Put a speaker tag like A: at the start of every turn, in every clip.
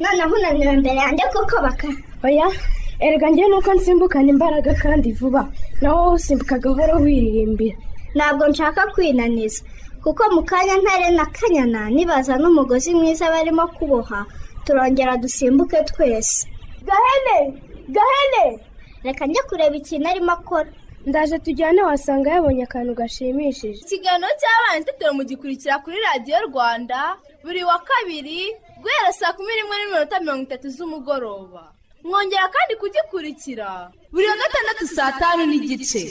A: noneho unaniwe imbere yanjye kuko baka
B: oya erega njye nuko nsimbukana imbaraga kandi vuba. Nawe wowe usimbuka gahoro wiririmbira.
A: Ntabwo nshaka kwinaniza. Kuko mu kanya ntare na kanyana nibaza n'umugozi mwiza barimo kuboha turongera dusimbuke twese.
B: Gahene! Gahene!
A: Reka njye kureba ikintu arimo akora.
B: Ndaje tujyane wasanga yabonye akantu gashimishije.
C: Ikiganiro cy'abana itetero mugikurikira kuri radiyo rwanda buri wa kabiri guhera saa kumi n'imwe n'iminota mirongo itatu z'umugoroba. Mwongera kandi kugikurikira buri wa gatandatu saa tanu n'igice.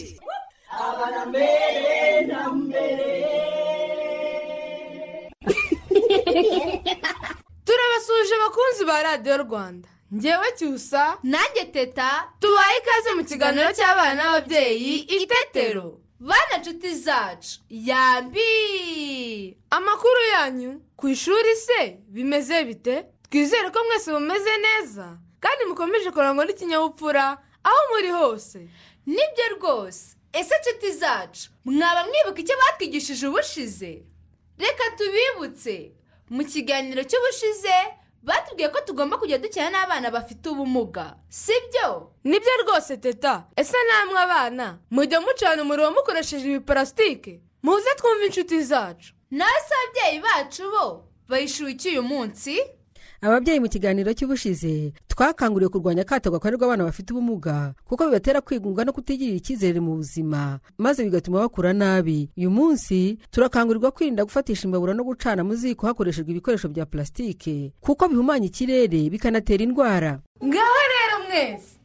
D: Turabasuje abakunzi ba radiyo rwanda. Ngewe cyusa.
C: Nanjye teta.
D: Tubaye ikaze mu kiganiro cy'abana n'ababyeyi itetero
C: bana nshuti zacu. Yambi
D: amakuru yanyu. Ku ishuri se bimeze bite? Twizere ko mwese mumeze neza. Kandi mukomeje kurangwa n'ikinyabupfura. Aho muri hose.
C: Nibyo rwose. Ese nshuti zacu mwaba mwibuka icyo batwigishije ubushize? Reka tubibutse. Mu kiganiro cy'ubushize batubwiye ko tugomba kujya dukina n'abana bafite ubumuga sibyo?
D: Nibyo rwose teta. Ese namwe abana mujya mucana umuriro mukoresheje ibiparasitike muze twumve inshuti zacu.
C: Nawe se ababyeyi bacu bo bayishyuye uyu munsi.
E: Ababyeyi mu kiganiro cy'ubushize twakanguriwe kurwanya akato gakorerwa abana bafite ubumuga kuko bibatera kwigunga no kutigirira icyizere mu buzima maze bigatuma bakura nabi. Uyu munsi turakangurirwa kwirinda gufatisha imbabura no gucana mu ziko hakoreshejwe ibikoresho bya pulasitike kuko bihumanya ikirere bikanatera indwara.
D: Ngaho rero mwese!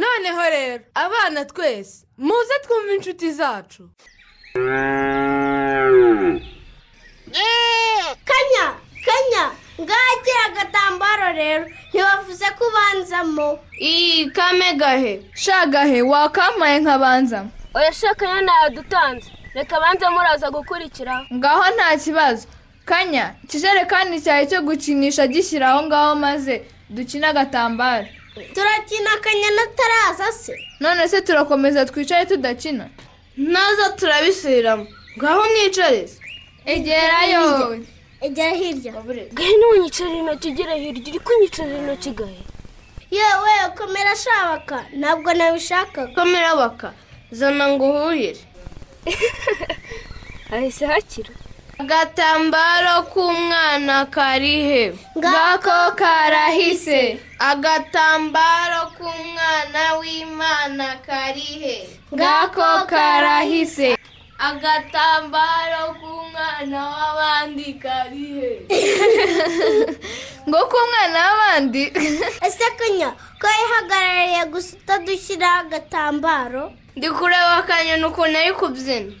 D: Noneho rero abana twese muze twumve inshuti zacu.
A: Kanya kanya ngagira agatambaro rero. Ntibavuze ko ubanzamo.
C: Iyi kame gahe sha gahe wakampaye nkabanzamo.
F: Oya shaka yana yadutanze reka banze muraza gukurikira.
C: Ngaho nta kibazo. Kanya ikijerekani cyawe cyo gukinisha gishyira aho ngaho maze dukine agatambaro.
A: Turakina akanyana ataraza se
C: none se turakomeza twicare tudakina? Naza turabisubiramo. Ngaho mwicare se egerayo
A: egera hirya.
F: Gahe ntiwunyicarire intoki ugere hirya? Uri kunyicarira intoki gahe?
A: Yewe komera shabaka. Ntabwo nabishakaga.
C: Komera baka. Zana ngo uhurire
F: hahise hakira.
C: Agatambaro k'umwana karihe
A: Ngako
C: karahise. Agatambaro k'umwana w'imana karihe ngako karahise. Agatambaro k'umwana w'abandi karihe ngo k'umwana w'abandi.
A: Ese kanya ko yihagarariye gusa utadushyiraho agatambaro?
C: Ndi kureba akanyoni ukuntu ari kubyina.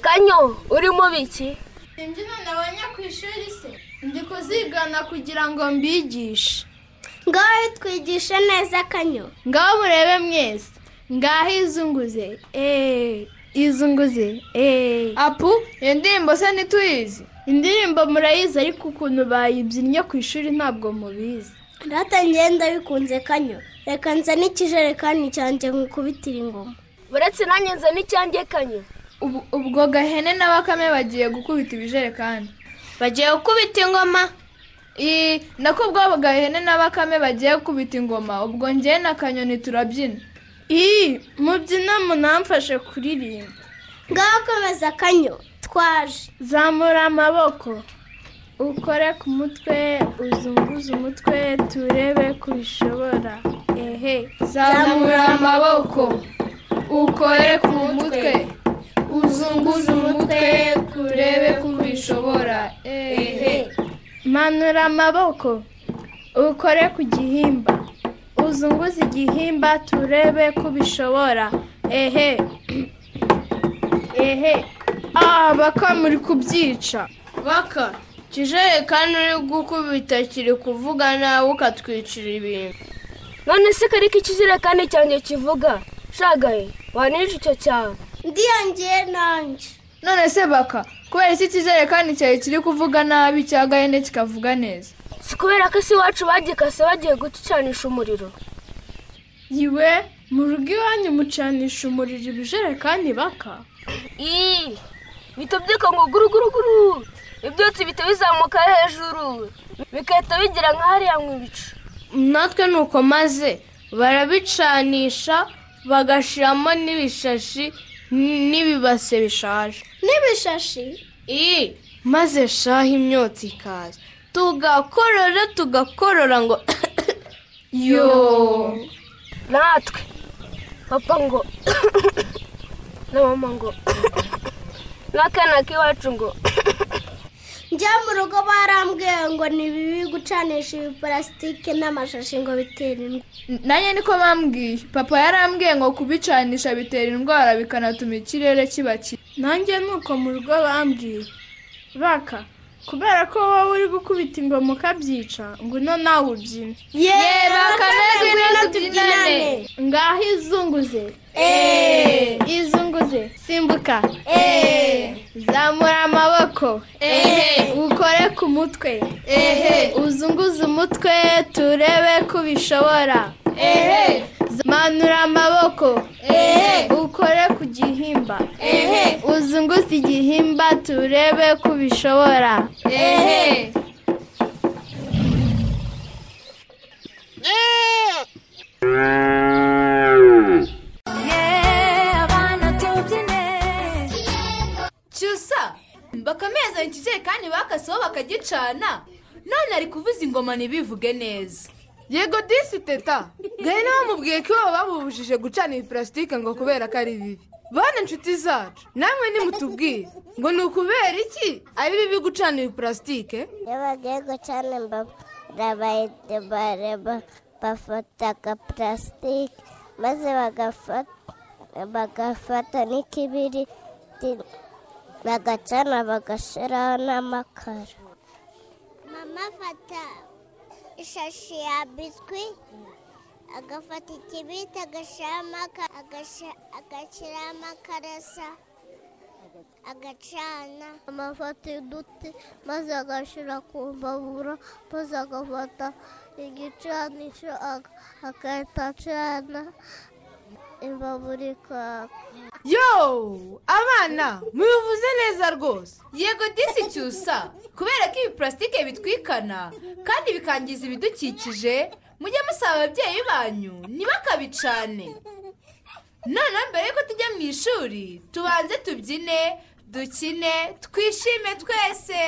F: Kanyo urimo biki?
C: Imbyino nabonye ku ishuri se. Ndi kuzigana kugira ngo mbigishe.
A: Ngaho twigishe neza kanyo?
C: Ngaho murebe mwese. Ngaho izunguze? Eee izunguze. Eee apu iyo ndirimbo se ntituyizi? Indirimbo murayizi ariko ukuntu bayibyinnye ku ishuri ntabwo mubizi.
A: Rata ngenda bikunze kanyo. Reka nzane ikijerekani cyanjye nkukubitire ingoma.
F: Uretse nanjye nza n'icyanjye kanyo.
C: Ubwo gahene na bakame bagiye gukubita ibijerekani. Bagiye gukubita ingoma? Nako ubwo gahene na bakame bagiye gukubita ingoma ubwo njye na kanyoni turabyina. Iyi mubyina munamfashe kuririmba.
A: Ngaho komeza kanyo twaje.
C: Zamura amaboko. Ukore ku mutwe uzunguze umutwe turebe ko ubishobora ehe
G: ehe.
C: Zamura amaboko ukore ku mutwe. Uzunguze umutwe kurebe ko ubishobora ehe.
G: Manura amaboko ukore ku gihimba. Uzunguze igihimba turebe ko ubishobora ehe. Ehe. Ah baka muri kubyica.
F: Baka ikijerekani uri gukubita kiri kuvuga nawe ukatwicira ibintu. None se kari ko ikijerekani cyanjye kivuga? Shagaye wanica icyo cyawe?
A: Ndiyongeye nanjye.
C: None se baka? Kubera iki ikijerekani cyawe kiri kuvuga nabi cya gahene kikavuga neza?
F: Si kubera ko isi iwacu bagikase bagiye gucanisha umuriro.
G: Yiwe mu rugo iwanyu mucanisha umuriro ibijerekani baka?
F: Ii bihita byuka ngo guruguruguru ibyotsi bihita bizamuka hejuru bigahita bigira nka hariya mu ibicu natwe ni uko maze barabicanisha bagashyiramo n'ibishashi n'ibibase bishaje
A: n'ibishashi
F: iyi maze shaho imyotsi ikaza tugakorora tugakorora ngo
C: yo.
F: Natwe. Papa ngo na mama ngo n'akana k'iwacu ngo
A: njya mu rugo barambwiye ngo ni bibi gucanisha ibiparasitike n'amashashi ngo bitera indwara.
C: Nanjye niko bambwiye. Papa yarambwiye ngo kubicanisha bitera indwara bikanatuma ikirere kiba kibi
G: nanjye ni uko mu rugo bambwiye. Baka kubera ko wowe uri gukubita ingoma ukabyica ngo ino nawe ubyine.
C: Yeee bakaneze ngwino tubyinane.
G: ngaho izunguze.
C: Eee
G: izunguze. Simbuka.
C: Eee
G: zamura amaboko.
C: Eee
G: ukore ku mutwe.
C: Eee
G: uzunguze umutwe turebe ko ubishobora
C: eee
G: manura amaboko.
C: Eee
G: ukore ku gihimba.
C: Eee
G: uzunguze igihimba turebe ko ubishobora
H: cyusa bakameza ikijerekani bakaseho bakagicana. None ari kuvuza ingoma ntibivuge neza.
D: Yego disi teta. Gahene bamubwiye ko iwabo babubujije gucana iyi purasitike ngo kubera ko ari bibi? Bane inshuti zacu. Namwe nimutubwire. Ngo ni ukubera iki ari bibi gucana iyi purasitike
I: iyo bagiye gucana imbabura bareba bafata agapurasitike maze bagafata n'ikibiriti. Bagacana bagashyiraho n'amakara.
A: Mama afata ishashi ya biswi agafata ikibiti agashyiramo agashyiramo akarasa agacana. Amafata y'uduti maze agashyira ku mbabura maze agafata igicanisho agahita acana imbabura ikaka
D: yo abana mubivuze neza rwose.
H: Yego disi cyusa kubera ko ibi purasitike bitwikana kandi bikangiza ibidukikije mujye musaba ababyeyi banyu ntibakabicane. Noneho mbere yuko tujya mu ishuri tubanze tubyine dukine twishime twese.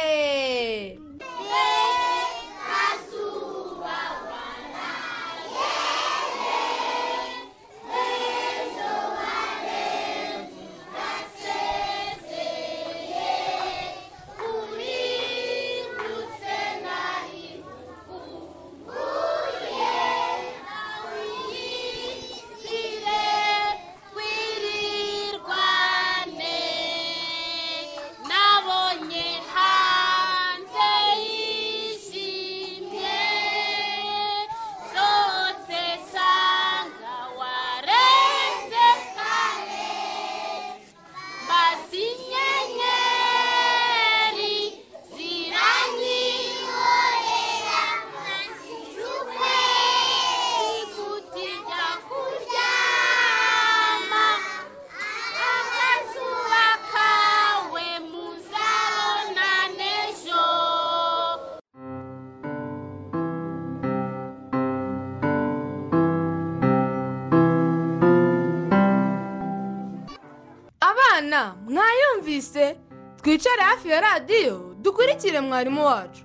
D: Dukurikire mwarimu wacu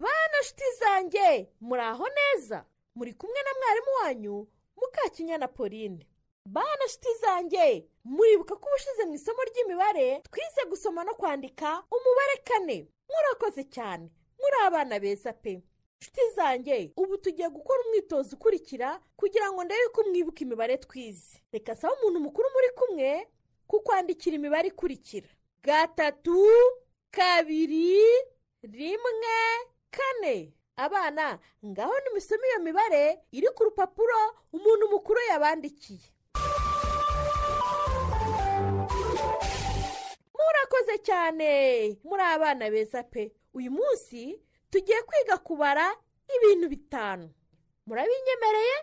J: bana nshuti zanjye zanjye muri aho neza muri kumwe na mwarimu wanyu mukakinyana pauline. Bana nshuti zanjye muribuka ko ubushize mu isomo ry'imibare twize gusoma no kwandika umubare kane. Murakoze cyane muri abana beza pe. Nshuti zanjye ubu tugiye gukora umwitozo ukurikira kugira ngo ndebe ko mwibuka imibare twize. Reka saba umuntu mukuru muri kumwe kukwandikira imibare ikurikira. Gatatu kabiri rimwe kane. Abana ngaho nimusome iyo mibare iri ku rupapuro umuntu mukuru yabandikiye. Murakoze cyane. Muri abana beza pe. Uyu munsi tugiye kwiga kubara ibintu bitanu. Murabinyemereye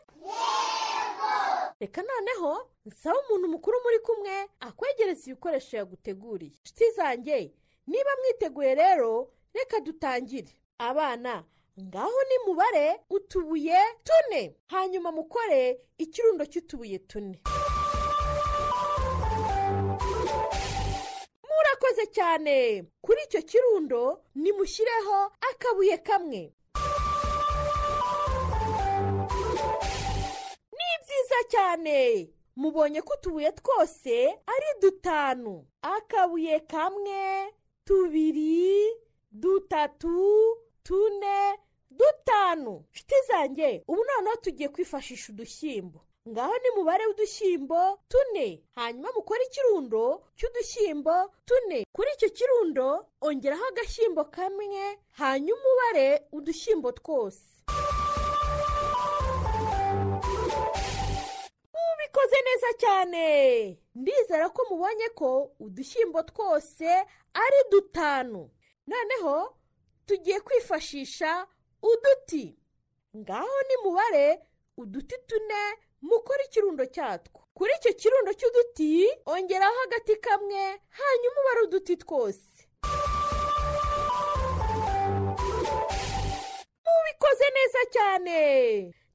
J: reka noneho nsaba umuntu mukuru muri kumwe akwegereza ibikoresho yaguteguriye. Inshuti zanjye niba mwiteguye rero reka dutangire. Abana ngaho nimubare utubuye tune. Hanyuma mukore ikirundo cy'utubuye tune. Murakoze cyane. Kuri icyo kirundo nimushyireho akabuye kamwe. Byiza cyane. Mubonye ko utubuye twose ari dutanu. Akabuye kamwe tubiri dutatu tune dutanu. Nshuti zanjye ubu noneho tugiye kwifashisha udushyimbo. Ngaho ni mubare w'udushyimbo tune. Hanyuma mukore ikirundo cy'udushyimbo tune. Kuri icyo kirundo ongeraho agashyimbo kamwe hanyuma ubare udushyimbo twose. Mubikoze neza cyane. Ndizera ko mubonye ko udushyimbo twose ari dutanu. Noneho tugiye kwifashisha uduti. Ngaho nimubare uduti tune mukore ikirundo cyatwo. Kuri icyo kirundo cy'uduti ongeraho agati kamwe hanyuma ubare uduti twose. Mubikoze neza cyane.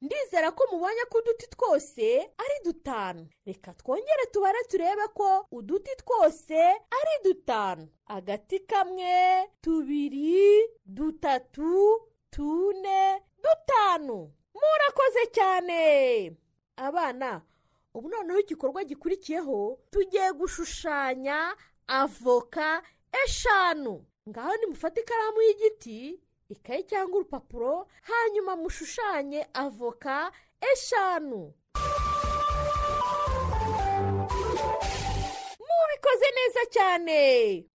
J: Ndizera ko mubonye ko uduti twose ari dutanu. Reka twongere tubare turebe ko uduti twose ari dutanu. Agati kamwe tubiri dutatu tune dutanu. Murakoze cyane! Abana ubu noneho igikorwa gikurikiyeho tugiye gushushanya avoka eshanu. Ngaho nimufate ikaramu y'igiti ikayi cyangwa urupapuro hanyuma mushushanye avoka eshanu. Mubikoze neza cyane.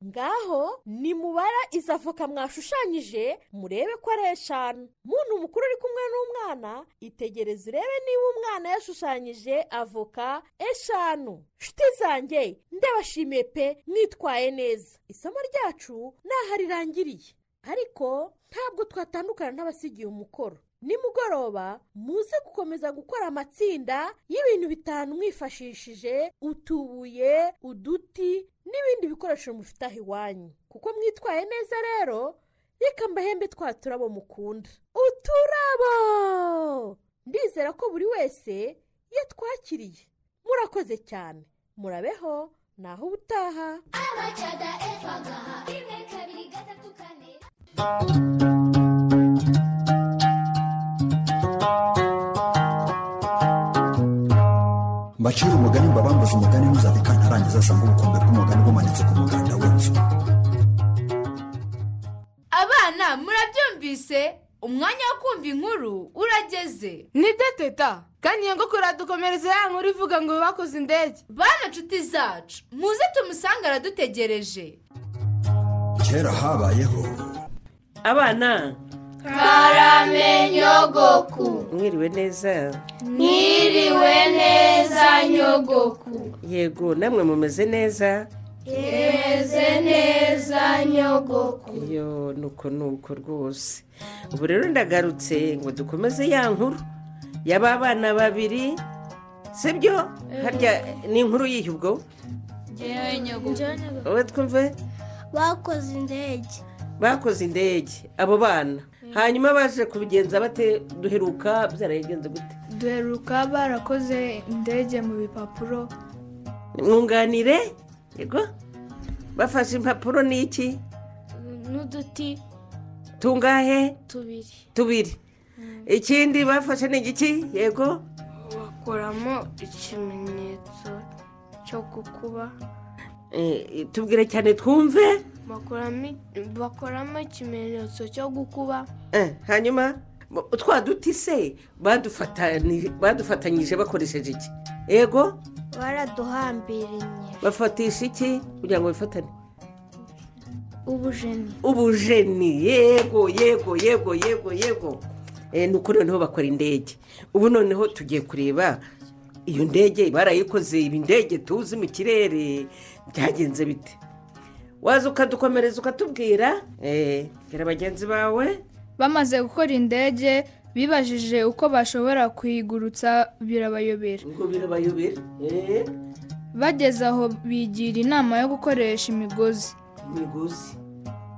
J: Ngaho nimubara izo avoka mwashushanyije murebe ko ari eshanu. Muntu mukuru uri kumwe n'umwana itegereze urebe niba umwana yashushanyije avoka eshanu. Nshuti zanjye ndabashimiye pe mwitwaye neza. Isomo ryacu ntaho rirangiriye ariko ntabwo twatandukana n'abasigiye umukoro. Nimugoroba muze gukomeza gukora amatsinda y'ibintu bitanu mwifashishije utubuye uduti n'ibindi bikoresho mufite aho iwanyu. Kuko mwitwaye neza rero reka mbahembe twa turabo mukunda. Uturabo! Ndizera ko buri wese yatwakiriye murakoze cyane. Murabeho naho ubutaha.
K: Abacada efagaha rimwe kabiri gatatu kane.
L: Mbacira umugani mbabambuze umugani ntuzave kantarangiza asanga ubukombe bw'umugani bumanitse ku muganda w'inzu.
H: Abana murabyumvise? Umwanya wo kumva inkuru urageze.
D: Nibyo teta. Kandi iyo ngoko iradukomereza ya nkuru ivuga ngo bakoze indege.
H: Bana nshuti zacu muze tumusange aradutegereje.
L: Kera habayeho
M: abana.
F: Karame nyogoku
M: mwiriwe neza.
F: Mwiriwe neza nyogoku.
M: Yego namwe mumeze neza.
F: Tumeze neza nyogoku.
M: Iyo nuko nuko rwose. Ubu rero ndagarutse ngo dukomeze ya nkuru. Y'aba bana babiri sibyo? Harya ni inkuru yihe ubwo?
F: Ngewe nyogoku.
M: Wowe twumve?
A: Bakoze indege.
M: Bakoze indege abo bana. Hanyuma baje kubigenza bate? Duheruka byaragenze gute?
C: Duheruka barakoze indege mu bipapuro.
M: Mwunganire? Yego. Bafashe impapuro n'iki?
F: N'uduti.
M: Tungahe?
G: Tubiri.
M: Tubiri. Ikindi bafashe ni igiki? Yego.
G: Bakoramo ikimenyetso cyo gukuba
M: Eh, tubwire cyane twumve.
G: Bakoramo ikimenyetso cyo gukuba.
M: Eh, hanyuma twa duti se badufatanyije bakoresheje iki? Yego
A: baraduhambiriye
M: bafatisha iki? Kugira ngo bifatane.
A: Ubujeni.
M: Ubujeni. Yego yego yego yego yego. Eh, ni ukuri noneho bakora indege. Ubu noneho tugiye kureba iyo ndege barayikoze ibi ndege tuzi mu kirere byagenze bite? Waza ukadukomereza ukatubwira eh, bwira bagenzi bawe?
C: Bamaze gukora indege bibajije uko bashobora kuyigurutsa birabayobera.
M: Ngo birabayobera? Eh,
C: bageze aho bigira inama yo gukoresha imigozi.
M: Imigozi?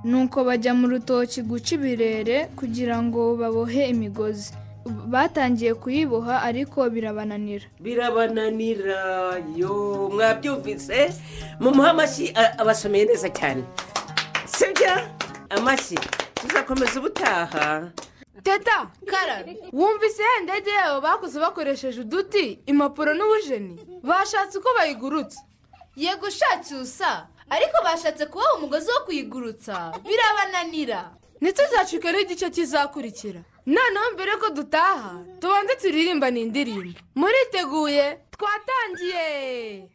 C: Nuko bajya mu rutoki guca ibirere kugira ngo babohe imigozi. Batangiye kuyiboha ariko birabananira.
M: Birabananira. Yo mwabyumvise? Mumuhe amashyi abasomeye neza cyane. Sibyo? Amashyi tuzakomeza ubutaha.
D: Teta karara wumvise? Ya ndege yabo bakoze bakoresheje uduti impapuro n'ubujeni. Bashatse uko bayigurutsa.
H: Yego ushacyusa ariko bashatse kubaha umugozi wo kuyigurutsa. Birabananira.
D: Ntituzacike n'igice kizakurikira. Noneho mbere ko dutaha. Tubanze turirimba ni indirimbo. Muriteguye twatangiye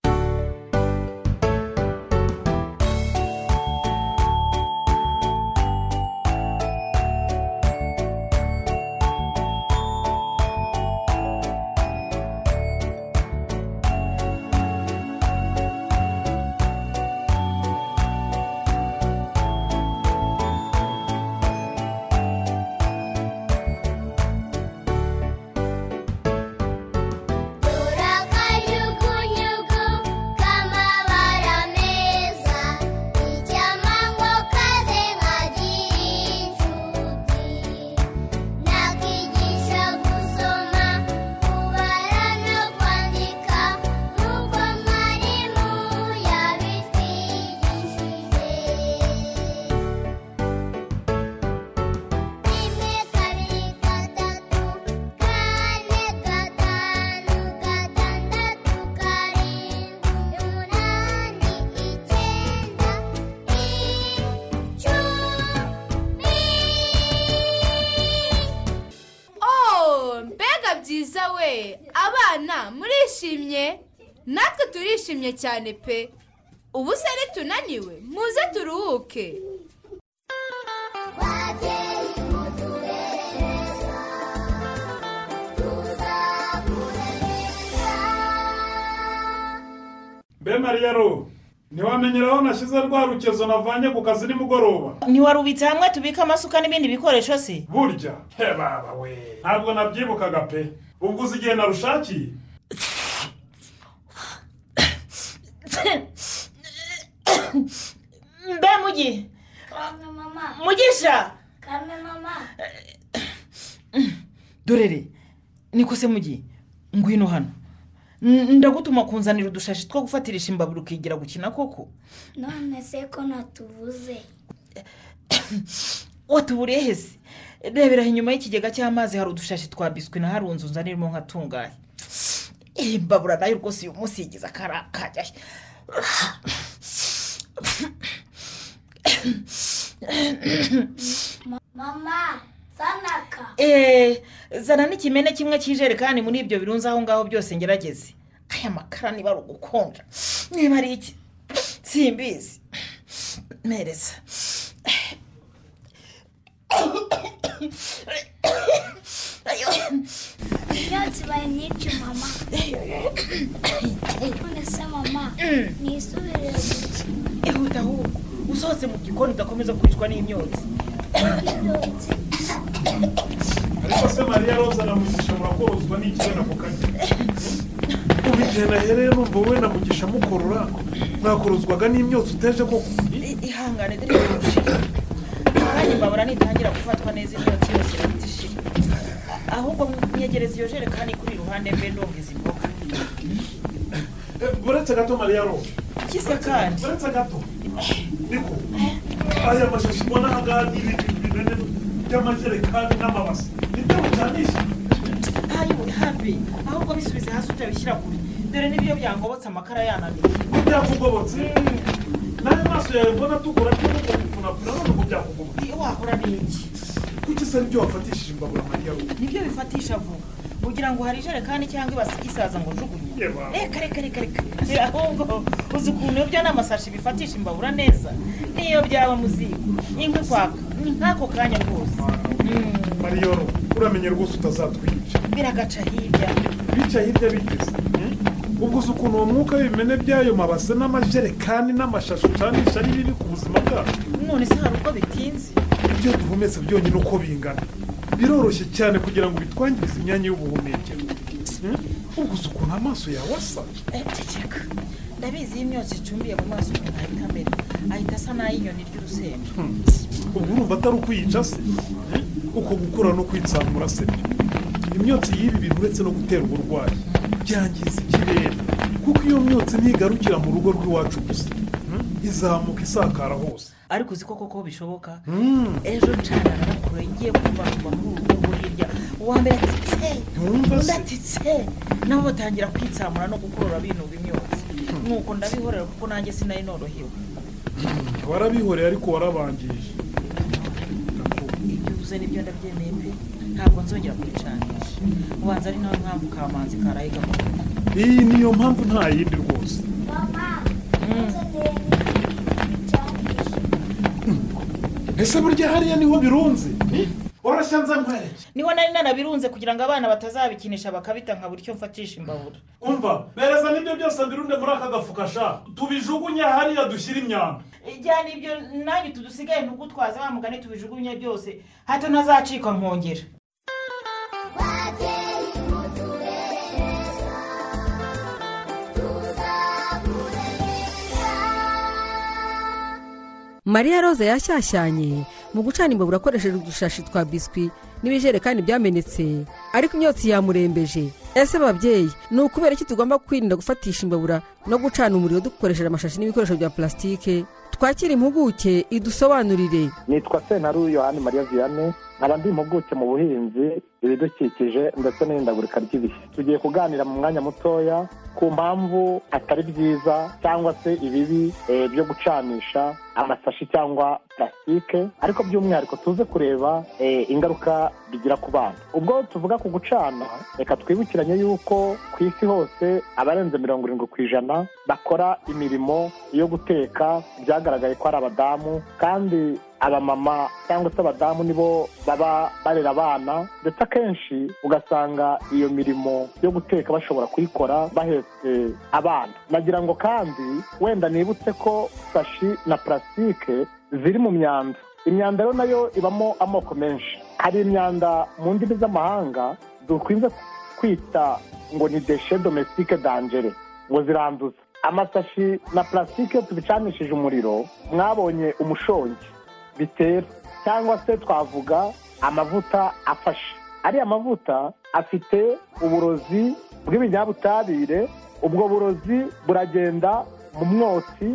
H: abana murishimye natwe turishimye cyane pe. Ubu se nitunaniwe muze turuhuke.
N: Mbe mariya ro ntiwamenyera aho nashyize rwa rukezo navanye ku kazi nimugoroba?
O: Ntiwarubitse hamwe tubika amasuka n'ibindi bikoresho se?
N: Burya? He baba we. Ntabwo nabyibukaga pe. Ubwo uzi igihe narushakiye.
O: Mbe mugi. Mugisha. Dorere niko se mugi ngwino hano. Ndagutuma kunzanira udushashi two gufatirisha imbabura ukigira gukina koko?
K: None se ko natuvuze.
O: Watuburiye hese rebera inyuma y'ikigega cy'amazi hari udushashi twa biswi na harunze unzanirimo nkatunganya iyi mbabura na yo rwose uyu munsi yigize akara kajyayo
K: Ma- mama sanaka
O: eee zana n'ikimene kimwe cy'ijerekani muri ibyo birunze aho ngaho byose ngerageze. Aya makara niba ari ugukonja. Niba ari iki? Simbizi. Mpereza
K: imyotsi ibaye myinshi mama. None se mama nisubire
O: ihuta ahubwo usohotse mu gikoni udakomeza kwicwa n'imyotsi.
N: Ariko se mariya roza na mugisha murakorozwa n'ikirere ako kanya ubu igihe nahereye numva wowe na mugisha mukorora mwakorozwaga n'imyotsi uteje koko?
O: Ihangane dore imbabura nitangira gufatwa neza imyotsi yose ihita ishira ahubwo mwegereza iyo jerekani kuri iruhande mbe ndumva izi mboga
N: uretse gato mariya roza
O: kise kandi.
N: Uretse gato. Niko. Aya mashashi ubona aha ngaha ni ibintu binini by'amajerekani n'amabasi. Nibyo mucanisha
O: ayiwe hafi ahubwo bisubize hasi utabishyira kure. Dore n'ibyo byangobotse amakara yananiye
N: ngo byakugobotse nawe maso yawe mbona tugura cyo nuko gufunafuna none byakugobotse
O: iyo wahora n'iki
N: kuki se ni byo wafatishije imbabura mariya we
O: ni byo bifatisha vuba kugira ngo hari ijerekani cyangwa ibasi isaza ngo njugunye
N: Yeba.
O: reka reka reka reka ahubwo uzi ukuntu ibyo n'amasashi bifatisha imbabura neza. Niyo byaba mu ziko inkwi kwaka. Ni nk'ako kanya rwose
N: mariyoro uramenye rwose utazatwica
O: biragaca hirya
N: bica hirya bigeze ubwo uzi ukuntu uwo mwuka w'ibimene by'ayo mabase n'amajerekani n'amashashi ucanisha ari bibi ku buzima bwacu
O: none se hari uko bitinze?
N: Ibyo duhumetse byonyine uko bingana. Biroroshye cyane kugira ngo bitwangirize imyanya y'ubuhumekero. Hmm? ubwo uzi ukuntu amaso yawe asa.
O: Ceceka ndabizi iyo imyotsi icumbiye mu maso umuntu ahita amera. Ahita asa n'ay'inyoni ry'urusenda.
N: Ubwo urumva atari ukwiyica se? Hmm? uko gukura no kwitsamura se? Imyotsi y'ibi bintu uretse no gutera uburwayi. Byangiza ikirere. Kuko iyo myotsi ntigarukira mu rugo rw'iwacu gusa Hmm? izamuka isakara hose.
O: Ariko uzi ko koko bishoboka? Ejo ncana narakure ngiye kumva muri uru rugo hirya uwa mbere atitse.
N: Ntumva
O: undi
N: se?
O: atitse nabo batangira kwitsamura no gukorora binuba imyotsi nuko ndabihorera kuko nanjye sinari norohewe.
N: Warabihoreye ariko warabangije.
O: Ibyo uvuze ni byo ndabyemeye pe. Ntabwo nzongera kubicanisha ubanza ari nawe mpamvu kamanzi karaye
N: iyi niyo mpamvu nta yindi rwose. Ese burya hariya ni ho birunze? Warashya nza nkwereke
O: ni ho nari nanabirunze kugira ngo abana batazabikinisha bakabita nka buri cyo mfatisha imbabura.
N: Umva bereza n'ibyo byose mbirunde muri aka gafuka sha. Tubijugunye hariya dushyire imyanda
O: ijyana ibyo nanjye tudusigaye ntugutwaze wa mugani tubijugunye byose. Hato ntazacika nkongera.
E: Mariya roza yashyashyanye mu gucana imbabura akoresheje udushashi twa biswi n'ibijerekani byamenetse. Ariko imyotsi yamurembeje. Ese babyeyi ni ukubera iki tugomba kwirinda gufatisha imbabura no gucana umuriro dukoresheje amashashi n'ibikoresho bya plasitike twakira impuguke idusobanurire.
P: Nitwa senaru yohani mariya vianney. Nkaba ndi impuguke mu buhinzi ibidukikije ndetse n'ihindagurika ry'ibihe tugiye kuganira mu mwanya mutoya ku mpamvu atari byiza cyangwa se ibibi eh, byo gucanisha amasashi cyangwa plasitike ariko by'umwihariko tuze kureba eh, ingaruka bigira ku bana. Ubwo tuvuga ku gucana reka twibukiranye yuko ku isi hose abarenze mirongo irindwi ku ijana bakora imirimo yo guteka byagaragaye ko ari abadamu kandi abamama cyangwa se abadamu nibo baba barera abana ndetse akenshi ugasanga iyo mirimo yo guteka bashobora kuyikora bahetse abana. Nagira ngo kandi wenda nibutse ko sashi na plasitike ziri mu myanda. Imyanda rero na yo ibamo amoko menshi. Hari imyanda mu ndimi z'amahanga dukunze kwita ngo ni deshe domesitike dangere ngo ziranduza amasashi na plasitike tubicanishije umuriro mwabonye umushongi. Bitera cyangwa se twavuga amavuta afashe. Ariya mavuta afite uburozi bw'ibinyabutabire ubwo burozi buragenda mu mwotsi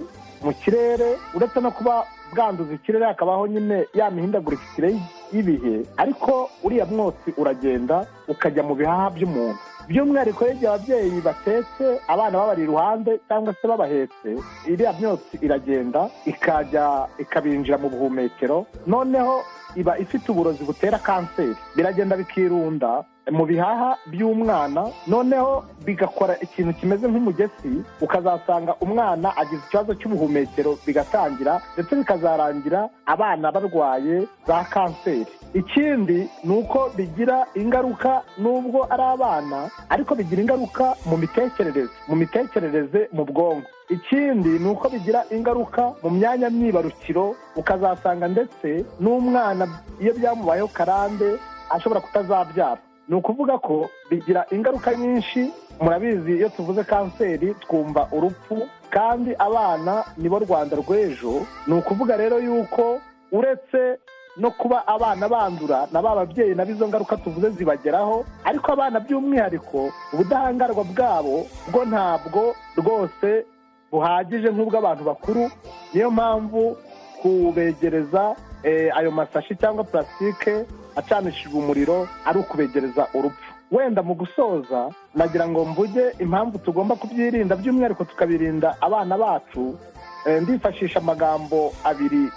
P: mu kirere uretse no kuba bwanduza ikirere hakabaho nyine ya mihindagurikire y'ibihe. Ariko uriya mwotsi uragenda ukajya mu bihaha by'umuntu. By'umwihariko igihe ababyeyi batetse abana babari iruhande cyangwa se babahetse iriya myotsi iragenda ikajya ikabinjira mu buhumekero noneho iba ifite uburozi butera kanseri biragenda bikirunda mu bihaha by'umwana noneho bigakora ikintu kimeze nk'umugesi ukazasanga umwana agize ikibazo cy'ubuhumekero bigatangira ndetse bikazarangira abana barwaye za kanseri. Ikindi ni uko bigira ingaruka nubwo ari abana ariko bigira ingaruka mu mitekerereze mu mitekerereze mu bwonko. Ikindi ni uko bigira ingaruka mu myanya myibarukiro ukazasanga ndetse n'umwana iyo byamubayeho karande ashobora kutazabyara. Ni ukuvuga ko bigira ingaruka nyinshi murabizi iyo tuvuze kanseri twumva urupfu. Kandi abana nibo rwanda rw'ejo. Ni ukuvuga rero yuko uretse no kuba abana bandura na ba babyeyi nabo izo ngaruka tuvuze zibageraho ariko abana by'umwihariko ubudahangarwa bwabo bwo ntabwo rwose buhagije nk'ubw'abantu bakuru. Niyo mpamvu kubegereza eh, ayo masashi cyangwa purasitike acanishijwe umuriro ari ukubegereza urupfu. Wenda mu gusoza nagira ngo mvuge impamvu tugomba kubyirinda by'umwihariko tukabirinda abana bacu eh, ndifashisha amagambo abiri.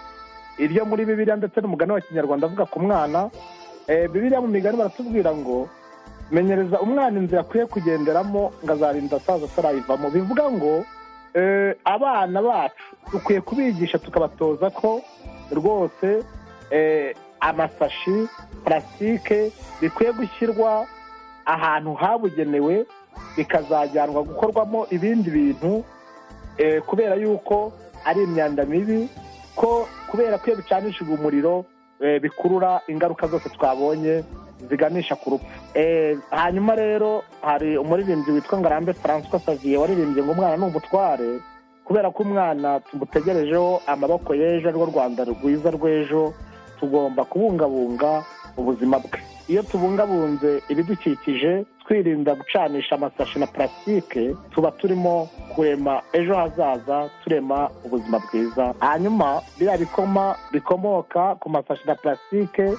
P: Iryo muri bibiliya ndetse n'umugani wa kinyarwanda avuga ku mwana Eh, bibiliya mu migani baratubwira ngo menyereza umwana inzira akwiye kugenderamo ngo azarinda asaza atarayivamo bivuga ngo eh, abana bacu dukwiye kubigisha tukabatoza ko rwose amasashi purasitike bikwiye gushyirwa ahantu habugenewe bikazajyanwa gukorwamo ibindi bintu eh, kubera yuko ari imyanda mibi ko kubera ko iyo bicanishijwe umuriro eh, bikurura ingaruka zose twabonye ziganisha ku rupfu. Eh, hanyuma rero hari umuririmbyi witwa ngarambe francois savier waririmbye ngo umwana ni umutware kubera ko umwana tumutegerejeho amaboko y'ejo arirwo rwanda rwiza rw'ejo tugomba kubungabunga ubuzima bwe. Iyo tubungabunze ibidukikije twirinda gucanisha amasashi na purasitike tuba turimo kurema ejo hazaza turema ubuzima bwiza. Hanyuma biriya bikoma bikomoka ku masashi na purasitike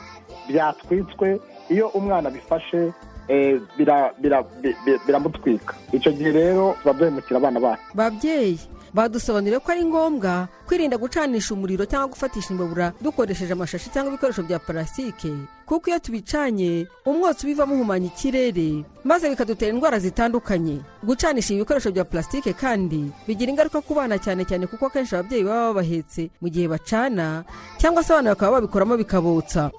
P: byatwitswe iyo umwana abifashe eh, bira- bira- bi- bi- biramutwika. Icyo gihe rero tuba duhemukira abana bacu.
E: Babyeyi badusobanuriye ko ari ngombwa kwirinda gucanisha umuriro cyangwa gufatisha imbabura dukoresheje amashashi cyangwa ibikoresho bya parasitike. Kuko iyo tubicanye umwotsi ubivamo uhumanya ikirere maze bikadutera indwara zitandukanye. Gucanisha ibi bikoresho bya parasitike kandi bigira ingaruka ku bana cyane cyane kuko akenshi ababyeyi baba babahetse mu gihe bacana cyangwa se abana bakaba babikoramo bikabotsa.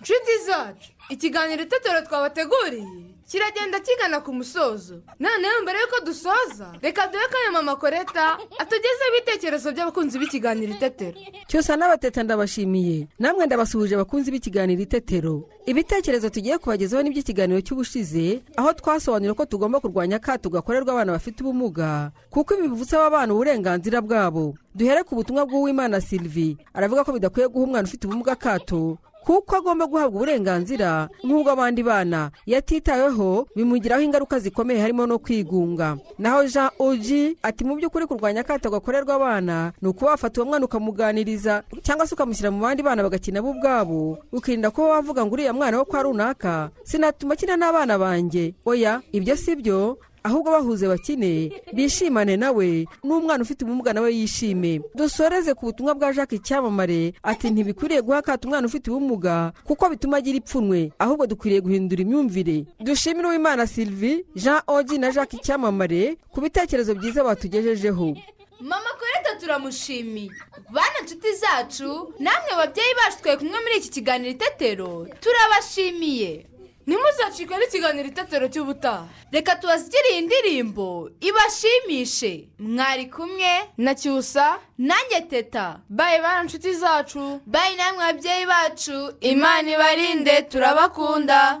D: Nshuti zacu ikiganiro itetero twabateguriye kiragenda kigana ku musozo. Noneho mbere y'uko dusoza reka duhe kanya mama koreta atugezeho ibitekerezo by'abakunzi b'ikiganiro itetero
E: cyusa n'abateta ndabashimiye. Namwe ndabasuhuje abakunzi b'ikiganiro itetero ibitekerezo tugiye kubagezaho n'iby'ikiganiro cy'ubushize aho twasobanuriye ko tugomba kurwanya akato gakorerwa abana bafite ubumuga kuko ibi bivutsa aba bana uburenganzira bwabo. Duhere ku butumwa bw'uwimana sylvie. Aravuga ko bidakwiye guha umwana ufite ubumuga akato kuko agomba guhabwa uburenganzira nk'ubw'abandi bana iyo atitaweho bimugiraho ingaruka zikomeye harimo no kwigunga. Naho jean oji ati mu by'ukuri kurwanya akato gakorerwa abana ni ukuba wafata uwo mwana ukamuganiriza cyangwa se ukamushyira mu bandi bana bagakina bo ubwabo ukirinda kuba wavuga ngo uriya mwana wo kwa runaka. Sinatuma akina n'abana banjye. Oya ibyo si byo. Ahubwo bahuze bakine bishimane nawe n'umwana ufite ubumuga nawe yishime. Dusoreze ku butumwa bwa jacques icyamamare ati ntibikwiriye guha akato umwana ufite ubumuga kuko bituma agira ipfunwe ahubwo dukwiriye guhindura imyumvire. Dushimire uwimana sylvie jean ogi na jacques icyamamare ku bitekerezo byiza batugejejeho.
H: Mama koreta turamushimiye bana nshuti zacu namwe babyeyi bacu twari kumwe muri iki kiganiro itetero turabashimiye.
D: Ntimuzacikwe n'ikiganiro itetero cy'ubutaha
H: reka tubasigire iyi ndirimbo. Ibashimishe. Mwari kumwe
D: na cyusa
H: nanjye teta
D: bayi bana nshuti zacu.
H: Bayi namwe babyeyi bacu. Imana ibarinde turabakunda.